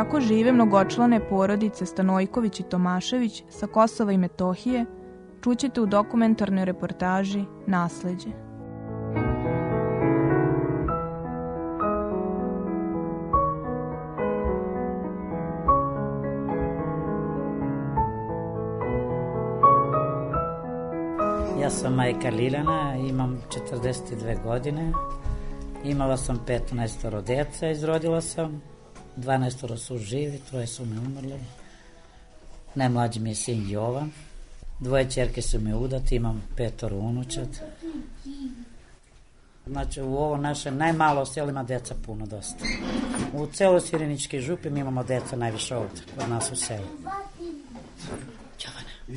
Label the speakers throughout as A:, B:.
A: Kako žive mnogočlane porodice Stanojković i Tomašević sa Kosova i Metohije, čućete u dokumentarnoj reportaži Nasleđe.
B: Ja sam majka Liljana, imam 42 godine. Imala sam 15 djeca, izrodila sam. 12 su živi, troje su mi umrli. Najmlađi mi je sin Jovan. Dvoje čerke su mi udati, imam petoro unučad. Znači u ovo naše najmalo selo ima deca puno dosta. U celoj Sireničkoj župi mi imamo deca najviše ovdje, kod nas u selu.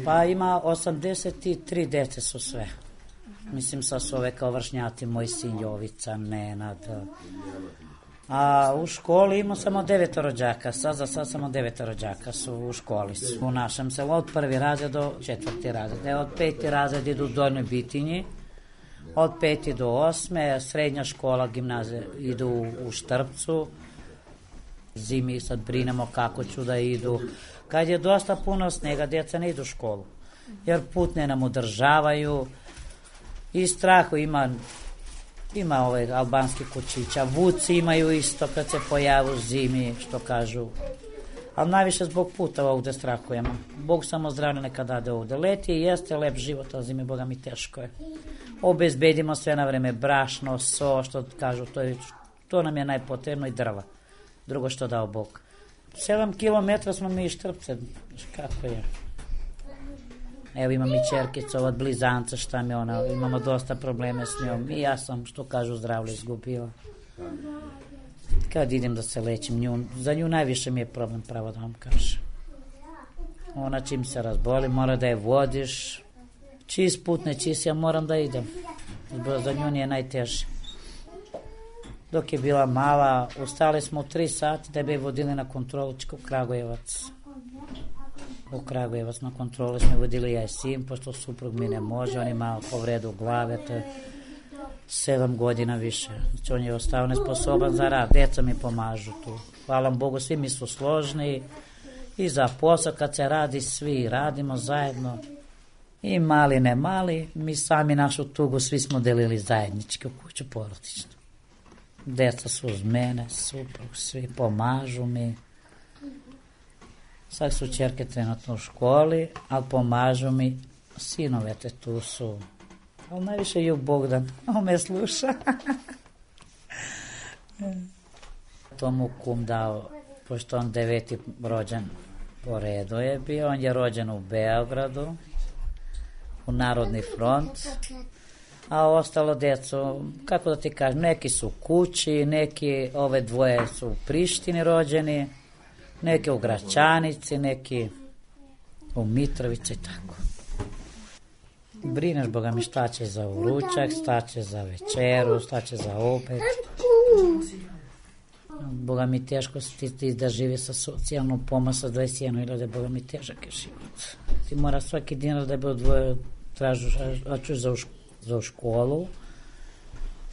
B: Pa ima 83 dece su sve. Mislim sa su ove kao vršnjati, moj sin Jovica, Nenad. A u školi ima samo devet rođaka, sad za sad samo devet rođaka su u školi. Su. U našem selu od prvi razred do četvrti razred. E, od peti razred idu u Donjoj Bitinji, od peti do osme, srednja škola, gimnazija idu u Štrpcu, zimi sad brinemo kako ću da idu. Kad je dosta puno snega, djeca ne idu u školu. Jer putne nam održavaju i strahu ima ima ove albanski kućića. Vuci imaju isto kad se pojavu zimi, što kažu. Ali najviše zbog puteva ovde strahujemo. Bog samo zdravlje neka dade ovde. Leti jeste lep život, ali zimi Boga mi teško je. Obezbedimo sve na vreme brašno, so, što kažu, to, je, to nam je najpotrebno i drva. Drugo što dao Bog. 7 kilometra smo mi iz Štrpce. Znaš Kako je? Evo imam i čerkicu od blizanca, šta mi ona, imamo dosta probleme s njom. I ja sam, što kažu, zdravlje izgubila. Kad idem da se lečim nju, za nju najviše mi je problem, pravo da vam kažem. Ona čim se razboli, mora da je vodiš. Čist put ne čist, ja moram da idem. Za nju nije najteže. Dok je bila mala, ustali smo u tri sati da bi je vodili na kontrolu Kragujevac. U Kragujevac na kontrolu smo vodili ja i sin, pošto suprug mi ne može, on ima povredu glave, to je sedam godina više. Znači on je ostao nesposoban za rad, deca mi pomažu tu. Hvala Bogu, svi mi su složni i za posao kad se radi, svi radimo zajedno. I mali ne mali, mi sami našu tugu svi smo delili zajednički u kuću porodično. Deca su uz mene, suprug, svi pomažu mi. Sad su čerke trenutno u školi, ali pomažu mi. Sinove te tu su. Ali najviše je Bogdan, on me sluša. to mu kum dao, pošto on deveti rođen po redu je bio, on je rođen u Beogradu, u Narodni front, a ostalo djeco, kako da ti kažem, neki su kući, neki, ove dvoje su u Prištini rođeni, neki u Gračanici, neki u Mitrovici i tako. Brineš, Boga mi, šta će za uručak, šta će za večeru, šta će za opet. Boga mi teško ti, ti da živi sa socijalnom pomoć sa 21.000, Boga mi težak je život. Ti mora svaki dinar da bi odvojio, tražuš, a, čuš za, u za u školu,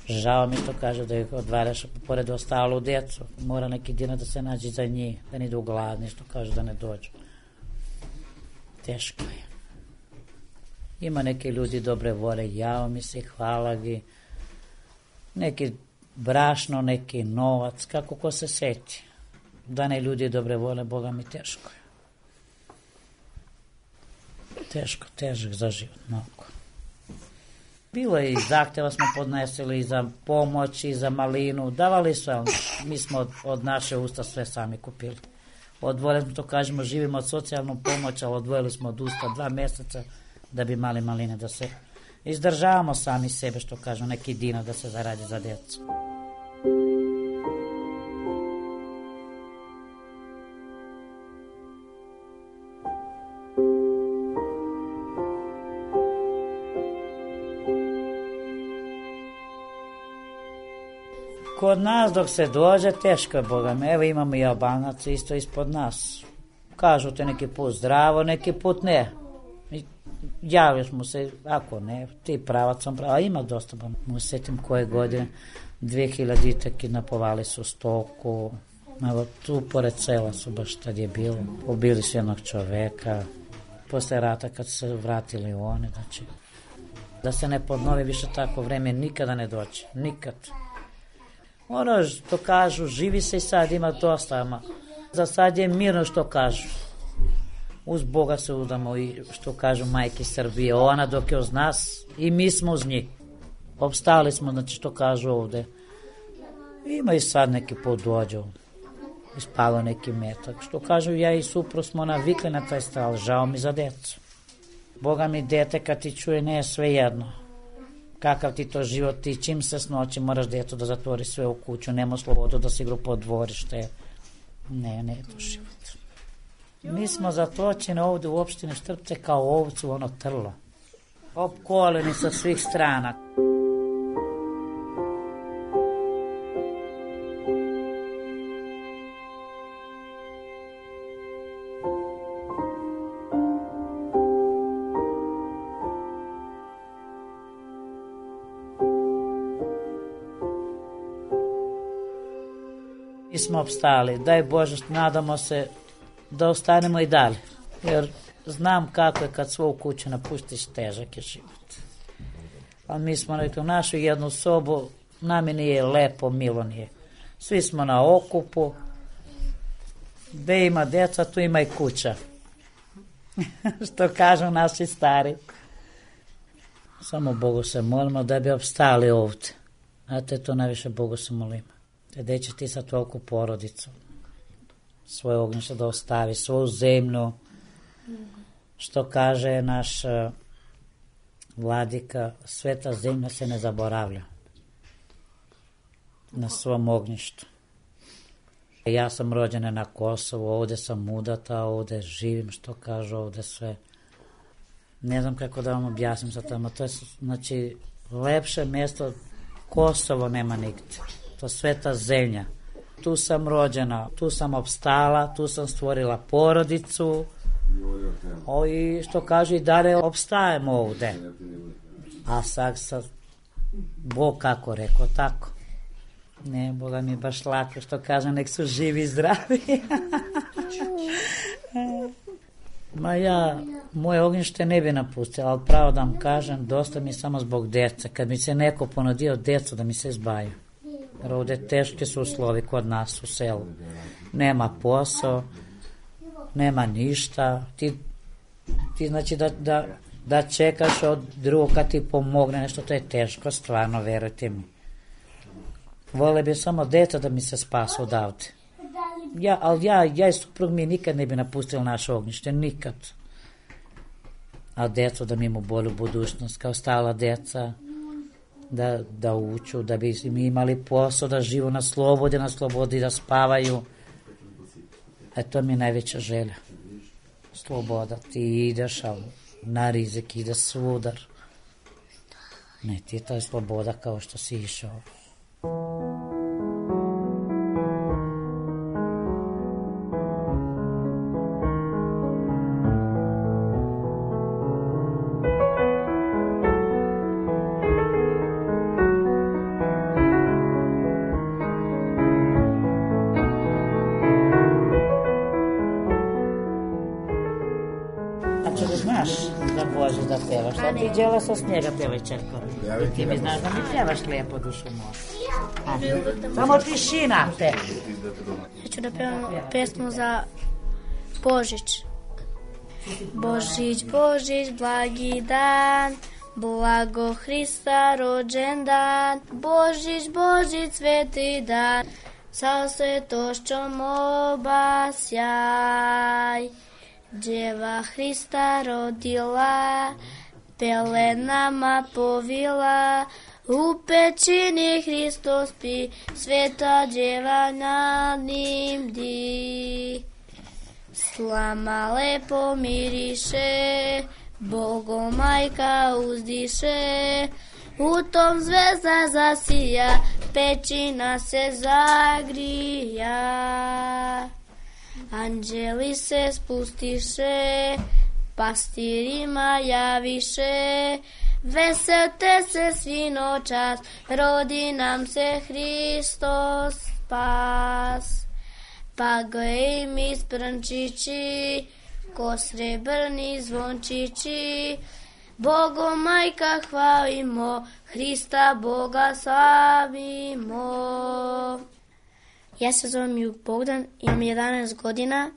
B: Žao mi to kaže da ih odvaraš pored ostalu djecu. Mora neki dinar da se nađe za njih, da ne idu gladni, što kaže da ne dođu. Teško je. Ima neki ljudi dobre vole, jao mi se, hvala gi. Neki brašno, neki novac, kako ko se seti. Da ne ljudi dobre vole, Boga mi teško je. Teško, težak za život, mnogo. Bilo je i zahtjeva smo podnesili za pomoć i za malinu. Davali su, ali mi smo od, od naše usta sve sami kupili. Odvojili smo, to kažemo, živimo od socijalnu pomoć, ali odvojili smo od usta dva meseca da bi mali maline da se izdržavamo sami sebe, što kažu, neki dinar da se zaradi za djecu. Kod nas dok se dođe, teško je, Boga mi. Evo imamo i Albanac isto ispod nas. Kažu te neki put zdravo, neki put ne. I javiš mu se, ako ne, ti pravac sam prava. Ima dosta, mu setim koje godine, 2000 taki napovali su stoku. Evo, tu pored sela su baš tad je bilo. Ubili su jednog čoveka. Posle rata kad se vratili oni, znači, da se ne podnovi više tako vreme, nikada ne doće. Nikad. Ono što kažu, živi se i sad, ima dosta, ama za sad je mirno što kažu. Uz Boga se udamo i što kažu majke Srbije, ona dok je uz nas i mi smo uz njih. Obstali smo, znači što kažu ovde. Ima i sad neki ovde. Ispalo neki metak. Što kažu, ja i supro smo navikli na taj stal, žao mi za decu. Boga mi dete kad ti čuje ne sve jedno kakav ti to život, ti čim se snoći moraš deto da zatvori sve u kuću, nema slobodu da se igru po dvorište. Ne, ne je to život. Mi smo zatočeni ovde u opštini Štrpce kao ovcu, ono trlo. Opkoleni sa svih strana. Smo obstali. Daj Bože, nadamo se da ostanemo i dalje. Jer znam kako je kad svoju kuću napustiš, težak je život. Ali mi smo rekli, u našu jednu sobu, nami nije lepo, milo nije. Svi smo na okupu, gde ima deca, tu ima i kuća. Što kažu naši stari. Samo Bogu se molimo da bi obstali ovde. Znate, to najviše Bogu se molimo. Gde će ti sa toliku porodicu? Svoje ognjište da ostavi, svoju zemlju. Što kaže naš uh, vladika, sveta zemlja se ne zaboravlja na svom ognjištu. Ja sam rođena na Kosovu, ovde sam udata, ovde živim, što kažu, ovde sve. Ne znam kako da vam objasnim sa tamo. To je, znači, lepše mjesto Kosovo nema nigde to sveta zemlja. Tu sam rođena, tu sam obstala, tu sam stvorila porodicu. O, I što kaže i dalje obstajemo ovde. A sad sa Bog kako rekao, tako. Ne, Boga mi baš lako što kaže, nek su živi i zdravi. Ma ja, moje ognjište ne bi napustila, ali pravo da vam kažem, dosta mi samo zbog deca. Kad mi se neko ponudio decu da mi se izbaju. Jer ovde teške su uslovi kod nas u selu. Nema posao, nema ništa. Ti, ti znači da, da, da čekaš od drugog kad ti pomogne nešto, to je teško, stvarno, verujte mi. Vole bi samo deta da mi se spasa odavde. Ja, ali ja, ja i suprug mi nikad ne bi napustili naše ognjište, nikad. A deco da mi imamo bolju budućnost, kao stala deca, da, da uču, da bi mi imali posao, da živu na slobodi, na slobodi da spavaju. E to mi je najveća želja. Sloboda. Ti ideš, ali na rizik ide svudar. Ne, ti je ta sloboda kao što si išao. Ti djela sa snijega pevaj čerko? Ti mi znaš da mi pjevaš lijepo dušu moju. Samo tišina te.
C: Ja ću da pevam pesmu za Božić. Božić, Božić, blagi dan, blago Hrista rođendan. Božić, Božić, sveti dan, sa svetošćom obasjaj. Djeva Hrista rodila, pelenama povila, u pećini Hristos spi, sveta djeva nad njim di. Slama lepo miriše, Bogo majka uzdiše, u tom zvezda zasija, pećina se zagrija. Anđeli se spustiše, pastirima javiše, veselte se svi noćas, rodi nam se Hristos spas. Pa gle mi sprnčići, ko srebrni zvončići, Bogo majka hvalimo, Hrista Boga slavimo. Ja se zovem Jug Bogdan, imam 11 godina,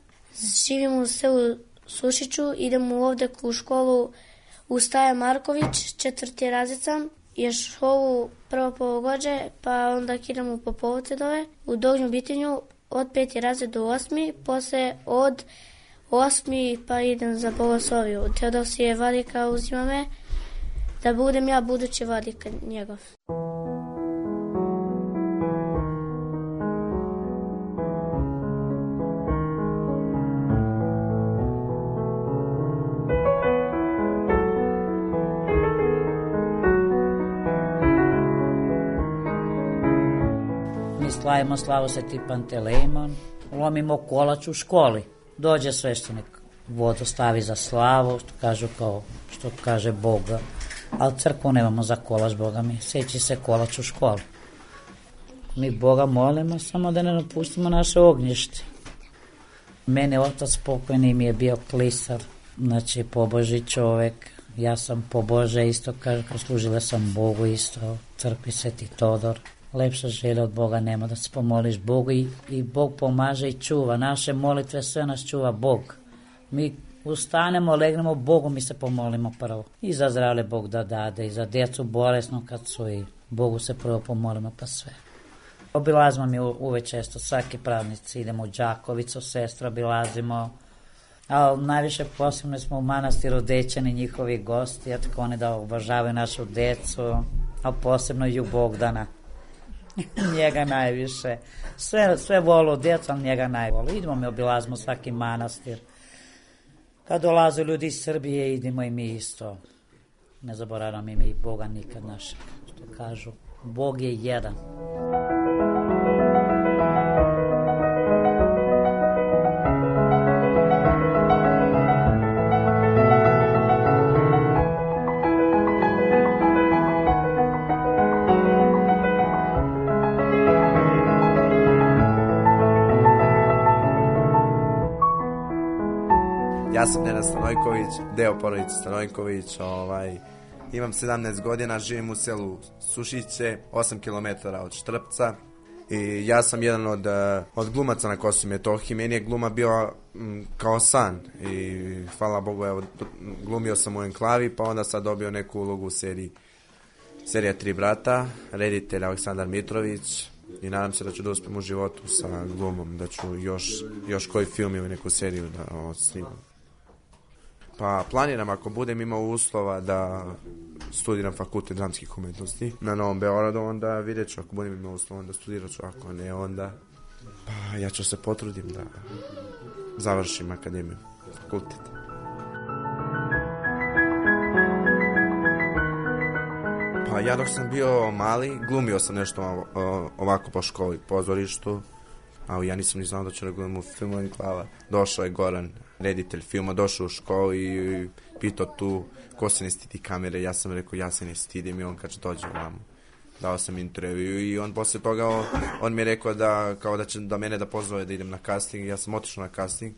C: živim u selu Sušiću, idem ovde u školu u Staja Marković, četvrti razred je školu prvo pologođe, pa onda idem u dole, u Dognju Bitinju, od peti razred do osmi, posle od osmi pa idem za Bogosloviju. Teodosije Vadika uzima me da budem ja budući Vadika njegov.
B: Slavimo slavu Sveti Pantelejmon, lomimo kolač u školi. Dođe sveštenik, vodu stavi za slavu, što kažu kao, što kaže Boga. Ali crkvu nemamo za kolač, Boga mi. Seći se kolač u školi. Mi Boga molimo samo da ne napustimo naše ognjište. Mene otac pokojni mi je bio klisar, znači poboži čovek. Ja sam pobože isto, kaže, služila sam Bogu isto, crkvi Sveti Todor lepša želja od Boga nema da se pomoliš Bogu i, i Bog pomaže i čuva. Naše molitve sve nas čuva Bog. Mi ustanemo, legnemo Bogu, mi se pomolimo prvo. I za zdravlje Bog da dade, i za djecu bolesno kad su i Bogu se prvo pomolimo pa sve. Obilazimo mi uve često, svaki praznici idemo u Đakovicu, sestra obilazimo, ali najviše posebno smo u manastiru Dećani, njihovi gosti, jer tako oni da obožavaju našu decu, a posebno ju Bogdana. njega najviše. Sve, sve volu djeca, ali njega najvolu. Idemo mi obilazimo svaki manastir. Kad dolaze ljudi iz Srbije, idemo i mi isto. Ne zaboravamo ime i Boga nikad našeg. Što kažu, Bog je jedan.
D: Sam Nenad Stanojković, deo porodice Stanojković, ovaj, imam 17 godina, živim u selu Sušiće, 8 km od Štrpca. I ja sam jedan od, eh, od glumaca na Kosovo Metohiji. Meni je gluma bio m, kao san. I hvala Bogu, evo, glumio sam u enklavi, pa onda sad dobio neku ulogu u seriji serija Tri brata, reditelj Aleksandar Mitrović, i nadam se da ću da uspem u životu sa glumom, da ću još, još koji film ili neku seriju da snimam. Pa planiram ako budem imao uslova da studiram fakultet dramskih umetnosti na Novom Beoradu, onda vidjet ću ako budem imao uslova da studirat ću, ako ne onda pa ja ću se potrudim da završim akademiju, fakultet. Pa ja dok sam bio mali, glumio sam nešto ovako po školi, pozorištu, ali ja nisam ni znao da ću da glumim u filmu Enklava. Došao je Goran, reditelj filma, došao u školu i pitao tu ko se ne stidi kamere. Ja sam rekao ja se ne stidim i on kad dođe ovamo. Dao sam intervju i on posle toga on, on mi je rekao da kao da će da mene da pozove da idem na casting. Ja sam otišao na casting.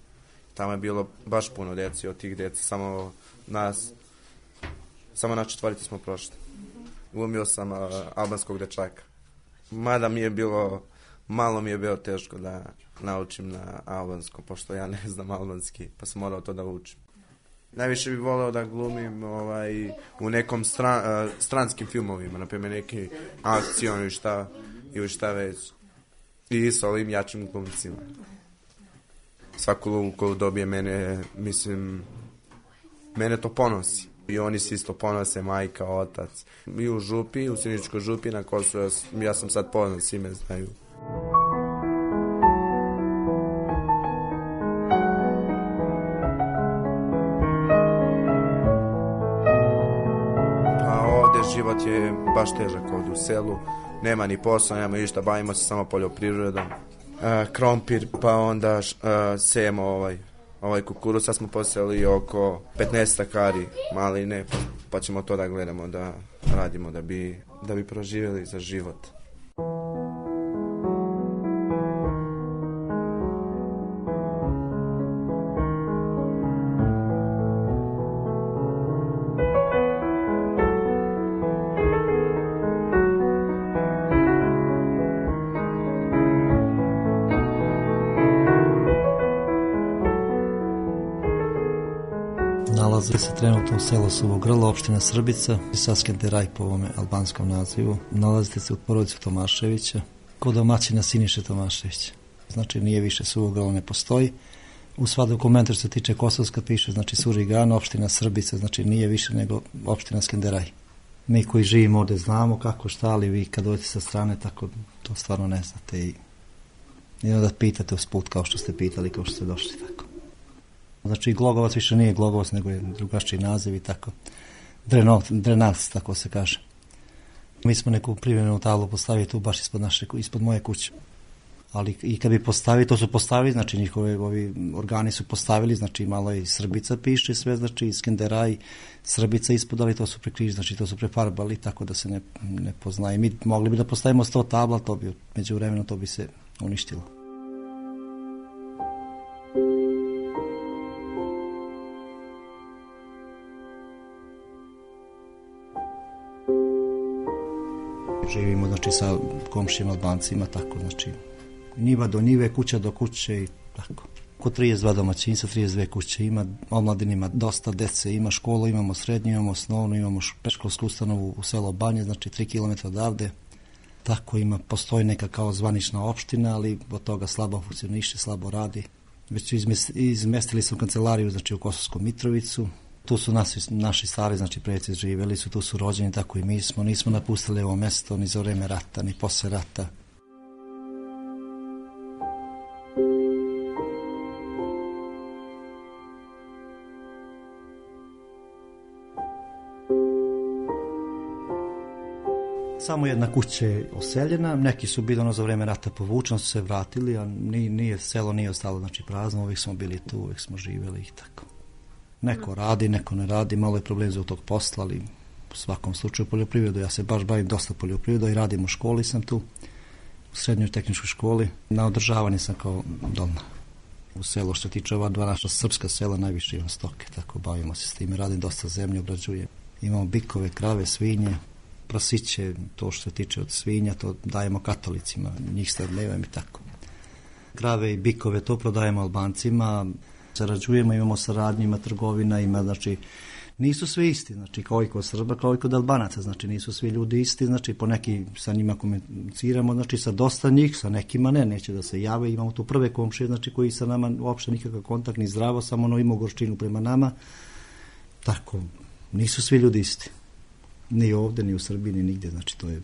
D: Tamo je bilo baš puno djeci od tih djeca, samo nas Samo na četvorici smo prošli. Glumio sam uh, albanskog dečaka. Mada mi je bilo, malo mi je bilo teško da naučim na albanskom, pošto ja ne znam albanski, pa sam morao to da učim. Najviše bih voleo da glumim ovaj, u nekom stran, uh, stranskim filmovima, na primjer neki akcion ili šta, ili šta već. I sa ovim jačim glumcima. Svaku lovu koju dobije mene, mislim, mene to ponosi. I oni se isto ponose, majka, otac. I u župi, u Siničkoj župi na Kosovu, ja, ja sam sad poznat, svi me znaju. Život je baš težak ovde u selu. Nema ni posla, nema ništa, bavimo se samo poljoprivredom. A, krompir, pa onda a, sejemo ovaj, ovaj kukuruz, sad smo poseli oko 15 kari maline, pa ćemo to da gledamo, da radimo, da bi, da bi proživjeli za život.
E: Nalazi se trenutno u selu Suvo Grlo, opština Srbica, Saskente Raj po ovome albanskom nazivu. Nalazite se u porodicu Tomaševića, kod domaćina Siniše Tomaševića. Znači nije više Suvo Grlo, ne postoji. U sva dokumenta što se tiče Kosovska piše, znači Surigan, opština Srbica, znači nije više nego opština Skenderaj. Mi koji živimo ovde znamo kako šta, ali vi kad dođete sa strane, tako to stvarno ne znate i, i onda pitate usput kao što ste pitali, kao što ste došli, tako. Znači Glogovac više nije Glogovac, nego je drugačiji naziv i tako. Drenov, Drenac, tako se kaže. Mi smo neku privremenu tablu postavili tu baš ispod, naše, ispod moje kuće. Ali i kad bi postavili, to su postavili, znači njihove ovi organi su postavili, znači malo i Srbica piše sve, znači Skenderaj, Srbica ispod, ali to su prekriž, znači to su prefarbali, tako da se ne, ne poznaje. Mi mogli bi da postavimo 100 tabla, to bi, među vremenu to bi se uništilo. Živimo znači sa komšijama Albancima tako znači njiva do njive, kuća do kuće i tako. Oko 32 domaćinstva, 32 kuće ima, omladin ima dosta dece, ima školu, imamo srednju, imamo osnovnu, imamo peškolsku ustanovu u selo Banje, znači 3 km odavde. Tako ima, postoji neka kao zvanična opština, ali od toga slabo funkcioniše, slabo radi. Već izmestili su kancelariju, znači u Kosovsku Mitrovicu, tu su naši, naši stari, znači preci živeli su, tu su rođeni, tako i mi smo. Nismo napustili ovo mesto ni za vreme rata, ni posle rata. Samo jedna kuća je oseljena, neki su bili ono za vreme rata povučeni, su se vratili, a nije, nije, selo nije ostalo znači prazno, uvijek smo bili tu, uvijek smo živeli i tako. Neko radi, neko ne radi, malo je problem za tog posla, ali u svakom slučaju poljoprivredu. Ja se baš bavim dosta poljoprivredom i radim u školi sam tu, u srednjoj tehničkoj školi. Na održavanje sam kao dolna. U selu što tiče ova dva naša srpska sela najviše imam stoke, tako bavimo se s tim. Radim dosta zemlje, obrađujem. Imamo bikove, krave, svinje, prasiće, to što se tiče od svinja, to dajemo katolicima, njih stradljevam i tako. Krave i bikove to prodajemo Albancima, sarađujemo, imamo saradnju, ima trgovina, ima, znači, nisu svi isti, znači, kao i kod Srba, kao i kod Albanaca, znači, nisu svi ljudi isti, znači, po neki sa njima komuniciramo, znači, sa dosta njih, sa nekima ne, neće da se jave, imamo tu prve komšije, znači, koji sa nama uopšte nikakav kontakt, ni zdravo, samo ono ima gorčinu prema nama, tako, nisu svi ljudi isti, ni ovde, ni u Srbiji, ni nigde, znači, to je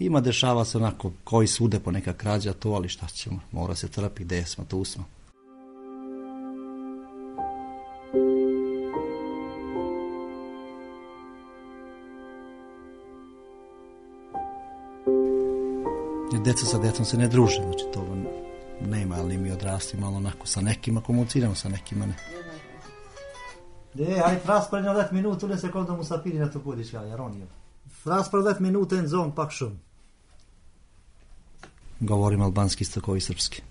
E: Ima dešava se onako koji sude po neka krađa to, ali šta ćemo, mora se trpi, gde smo, tu smo. Deca sa decom se ne druže, znači to nema, ali mi odrasti malo onako sa nekima komuniciramo, sa nekima ne.
F: Är frasparna det minuter det sekunde mu sapiri na to podiš ja Jaronije. Frasparna det minuter en zon pakšum.
E: Govorim albanski isto kao i srpski.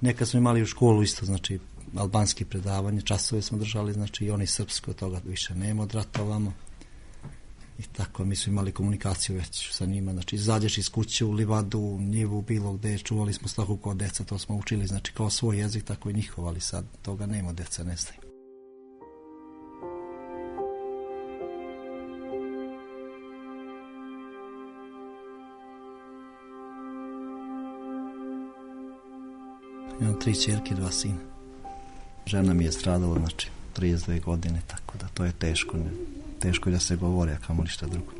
E: Neka smo imali u školu isto, znači albanski predavanje, časove smo držali, znači i oni srpsko, toga više nema od rata ovamo. Tako, mi smo imali komunikaciju već sa njima, znači izađeš iz kuće u livadu, u njivu, bilo gde, čuvali smo stoku kao deca, to smo učili, znači kao svoj jezik, tako i njihov, ali sad toga nema, deca ne znaju. Imam tri čerke, dva sina. Žena mi je stradala, znači, 32 godine, tako da to je teško, ne, teško je da se govori, a kamo ništa drugo.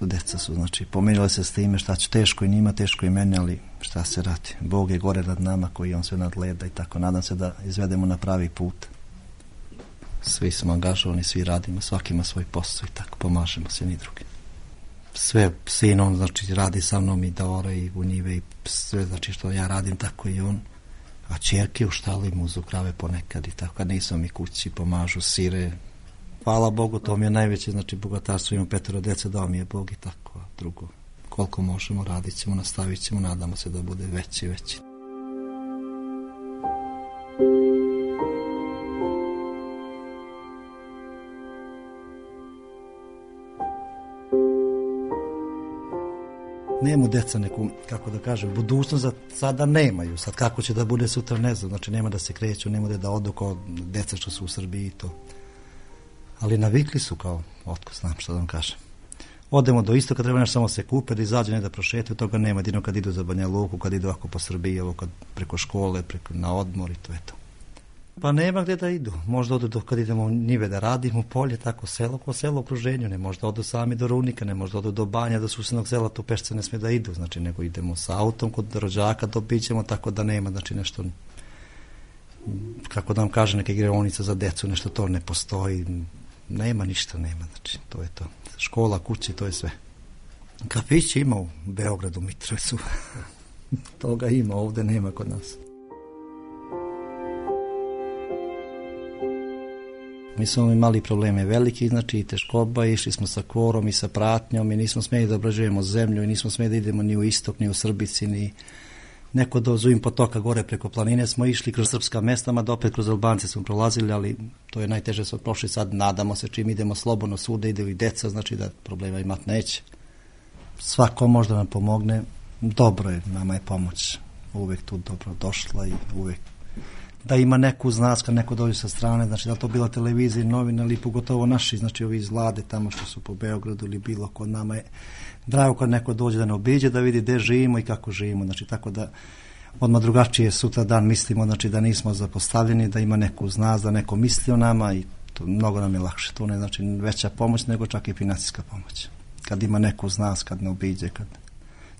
E: Deca su, znači, pomenuli se s time šta će teško i njima, teško i meni, ali šta se radi. Bog je gore nad nama koji on sve nadgleda i tako. Nadam se da izvedemo na pravi put. Svi smo angažovani, svi radimo, svaki ima svoj posao i tako pomažemo se ni drugi. Sve sinom, znači, radi sa mnom i Dora i u njive i sve, znači, što ja radim, tako i on. A čerke u štali muzu krave ponekad i tako, kad nisam i kući, pomažu sire. Hvala Bogu, to mi je najveće, znači, bogatarstvo, imam petero dece, dao mi je Bog i tako, drugo. Koliko možemo, radit ćemo, nastavit ćemo, nadamo se da bude veći i veći. Nemu deca neku, kako da kažem, budućnost za sada nemaju. Sad kako će da bude sutra, ne znam. Znači nema da se kreću, nema da odu kao deca što su u Srbiji i to. Ali navikli su kao, otko znam što da vam kažem. Odemo do istoka, treba nešto samo se kupe, da izađe, ne da prošetaju, toga nema. Jedino kad idu za Banja Luku, kad idu ako po Srbiji, ovo kad preko škole, preko, na odmor i to je to. Pa nema gde da idu. Možda odu do, kad idemo njive da radimo, polje, tako selo, ko selo okruženju. Ne možda odu sami do Runika, ne možda odu do Banja, do susednog sela, tu pešce ne sme da idu. Znači, nego idemo sa autom kod rođaka, dobićemo, tako da nema, znači nešto kako da vam kaže, neka igraonica za decu, nešto to ne postoji, nema ništa, nema, znači, to je to. Škola, kuće, to je sve. Kafić ima u Beogradu, Mitrovicu. Toga ima, ovde nema kod nas. Mi smo imali probleme veliki, znači i teškoba, išli smo sa korom i sa pratnjom i nismo smeli da obrađujemo zemlju i nismo smeli da idemo ni u istok, ni u Srbici, ni neko do Zujim potoka gore preko planine smo išli kroz srpska mesta, ma da opet kroz Albance smo prolazili, ali to je najteže smo prošli sad, nadamo se čim idemo slobodno svuda, ide i deca, znači da problema imat neće. Svako možda nam pomogne, dobro je, nama je pomoć uvek tu dobro došla i uvek da ima neku uz nas kad neko dođe sa strane, znači da to bila televizija, novina ili pogotovo naši, znači ovi iz vlade tamo što su po Beogradu ili bilo kod nama je drago kad neko dođe da ne obiđe, da vidi gde živimo i kako živimo, znači tako da odmah drugačije sutra dan mislimo, znači da nismo zapostavljeni, da ima neko uz nas, da neko misli o nama i to mnogo nam je lakše, to ne znači veća pomoć nego čak i financijska pomoć. Kad ima neko uz nas, kad ne obiđe, kad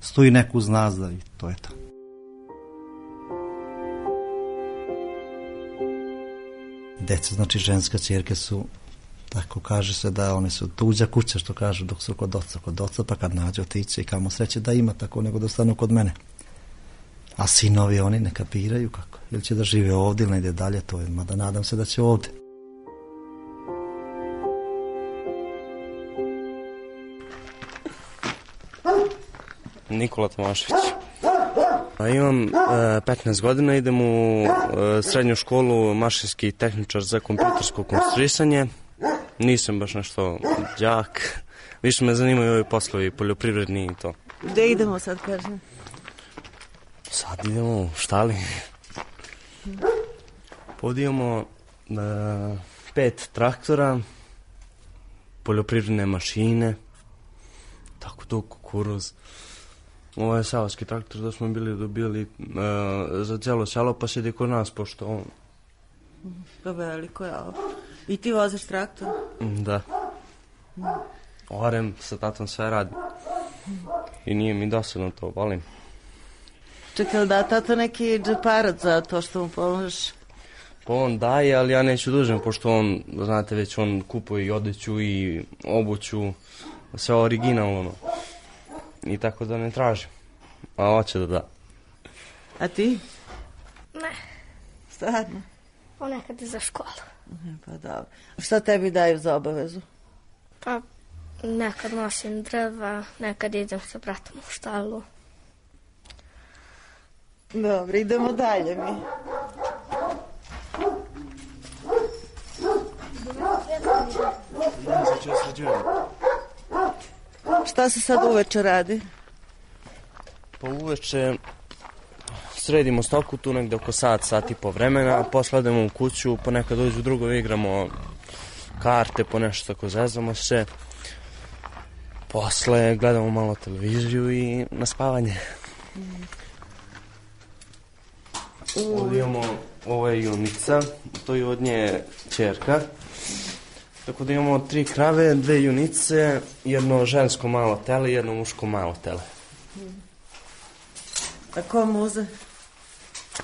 E: stoji neko uz nas, da i to je to. Deca, znači ženska čerke su tako kaže se da one su tuđa kuća što kažu dok su kod oca, kod oca pa kad nađe otiće i kamo sreće da ima tako nego da stanu kod mene. A sinovi oni ne kapiraju kako. Ili će da žive ovdje ili ne ide dalje, to je, mada nadam se da će ovdje.
G: Nikola Tomašević. A imam e, 15 godina, idem u e, srednju školu mašinski tehničar za kompjutersko konstruisanje. Nisam baš nešto đak. Više me zanimaju ovi poslovi poljoprivredni i to.
H: Gde idemo sad, kažem?
G: Sad idemo u štali. Podijemo e, pet traktora, poljoprivredne mašine, tako to kukuruz. Ovo je savski traktor da smo bili dobili uh, za celo selo, pa sedi kod nas, pošto on...
H: Pa veliko je ovo. I ti voziš traktor?
G: Da. Orem sa tatom sve radi. I nije mi dosadno to, volim.
H: Čekaj, da tata neki džeparac za to što mu pomožeš?
G: Pa on daje, ali ja neću dužem, pošto on, znate već, on kupuje i odeću i obuću, sve originalno i tako da ne tražim. A hoće da da.
H: A ti?
C: Ne.
H: Stvarno?
C: Ponekad i za školu.
H: Pa dobro. Šta tebi daju za obavezu?
C: Pa nekad nosim drva, nekad idem sa bratom u štalu.
H: Dobro, idemo dalje mi. Šta se sad uveče radi?
G: Pa uveče sredimo stoku tu negde oko sat, sat i po vremena, posle odemo u kuću, ponekad dođu drugovi igramo karte, po nešto tako zezamo se. Posle gledamo malo televiziju i na spavanje. Ovdje imamo, ovo je junica, to je od nje čerka. Tako da imamo tri krave, dve junice, jedno žensko malo tele i jedno muško malo tele.
H: A ko muze?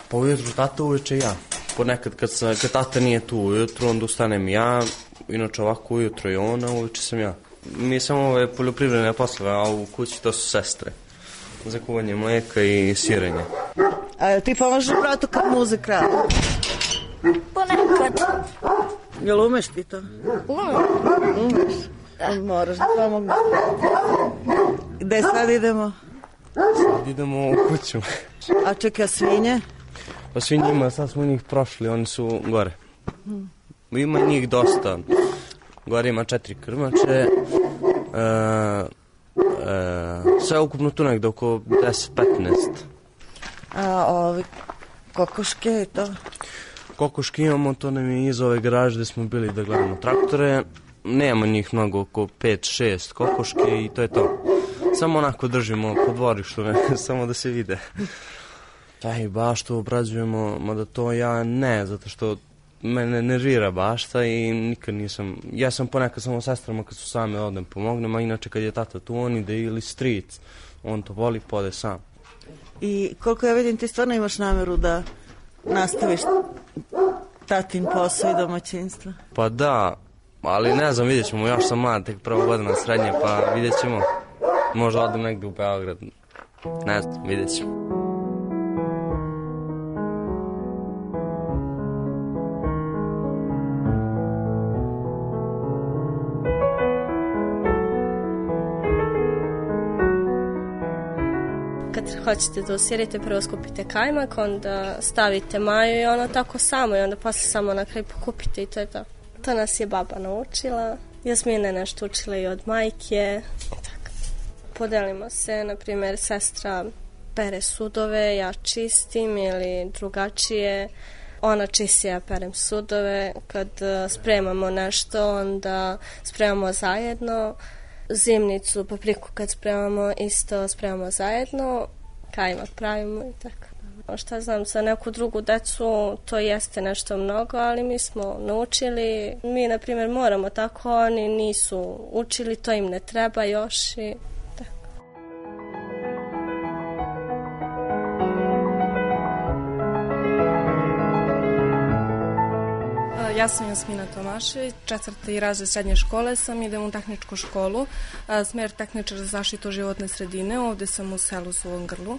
G: Pa ujutru tata uveče ja. Ponekad kad, sa, kad tata nije tu ujutru, onda ustanem ja, inače ovako ujutro je ona, uveče sam ja. Mi samo ove poljoprivredne poslove, a u kući to su sestre. Za kuvanje mleka i sirenje.
H: A ti pomažeš bratu kad muze krave?
C: Ponekad.
H: Jel umeš ti to? Umeš. Da. Moraš da pomogneš. Gde sad idemo?
G: Sad idemo u kuću.
H: A čeka svinje?
G: Pa svi njima, sad smo njih prošli, oni su gore. Ima njih dosta. Gore ima četiri krmače. E, e, sve ukupno tu negde oko 10-15.
H: A ovi kokoške i to?
G: Kokoške imamo, to nam je iz ove garaže gde smo bili da gledamo traktore. Nema njih mnogo, oko 5-6 kokoške i to je to. Samo onako držimo po dvorištu, samo da se vide. Taj baštu obrađujemo, mada to ja ne, zato što mene nervira bašta i nikad nisam, ja sam ponekad samo sestrama kad su same odem pomognem, a inače kad je tata tu on ide ili stric, on to voli, pode sam.
H: I koliko ja vidim ti stvarno imaš nameru da nastaviš tatin posao i domaćinstvo?
G: Pa da, ali ne znam, vidjet ćemo, još sam mlad, tek prva godina srednje, pa vidjet ćemo. Možda odem negde u Beograd, ne znam, vidjet ćemo.
I: Kad hoćete da usirite, prvo skupite kajmak, onda stavite maju i ono tako samo i onda posle samo na kraj pokupite i to je to. To nas je baba naučila. Jasmina je nešto učila i od majke. Tako. Podelimo se, na primjer, sestra pere sudove, ja čistim ili drugačije. Ona čisti, ja perem sudove. Kad uh, spremamo nešto, onda spremamo zajedno zimnicu, papriku kad spremamo, isto spremamo zajedno, kajmak pravimo i tako. Šta znam, za neku drugu decu to jeste nešto mnogo, ali mi smo naučili, mi na primjer moramo tako, oni nisu učili, to im ne treba još i
J: Ja sam Jasmina Tomašević, četvrti razred srednje škole sam, idem u tehničku školu, smer tehničar za zaštitu životne sredine, ovde sam u selu Suvom grlu.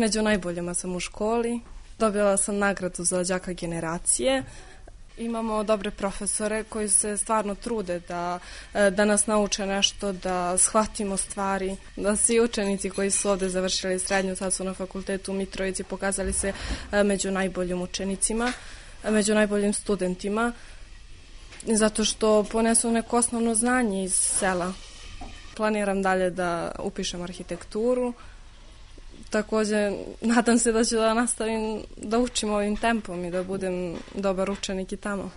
J: Među najboljima sam u školi, dobila sam nagradu za đaka generacije, imamo dobre profesore koji se stvarno trude da, da nas nauče nešto, da shvatimo stvari, da svi učenici koji su ovde završili srednju, sad su na fakultetu u Mitrovici, pokazali se među najboljim učenicima među najboljim studentima zato što ponesu neko osnovno znanje iz sela. Planiram dalje da upišem arhitekturu. Takođe, nadam se da ću da nastavim da učim ovim tempom i da budem dobar učenik i tamo.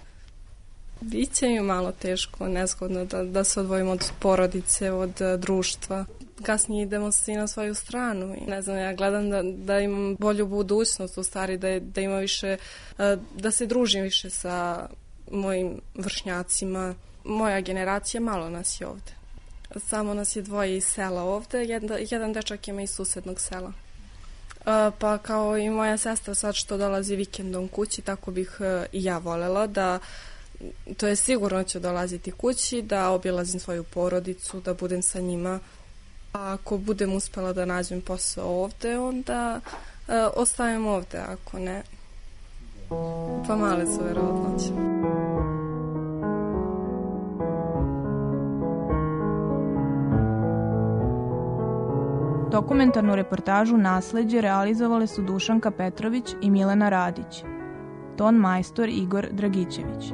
J: Biće mi malo teško, nezgodno da, da se odvojim od porodice, od uh, društva. Kasnije idemo svi na svoju stranu i ne znam, ja gledam da, da imam bolju budućnost u stvari, da, da ima više, uh, da se družim više sa mojim vršnjacima. Moja generacija, malo nas je ovde. Samo nas je dvoje iz sela ovde, jedan, jedan dečak ima iz susednog sela. Uh, pa kao i moja sestra sad što dolazi vikendom kući, tako bih uh, i ja volela da to je sigurno ću dolaziti kući, da obilazim svoju porodicu, da budem sa njima. A ako budem uspela da nađem posao ovde, onda e, ostajem ovde, ako ne, pa male su verovatnoće.
A: Dokumentarnu reportažu Nasleđe realizovale su Dušanka Petrović i Milena Radić. Ton majstor Igor Dragićević.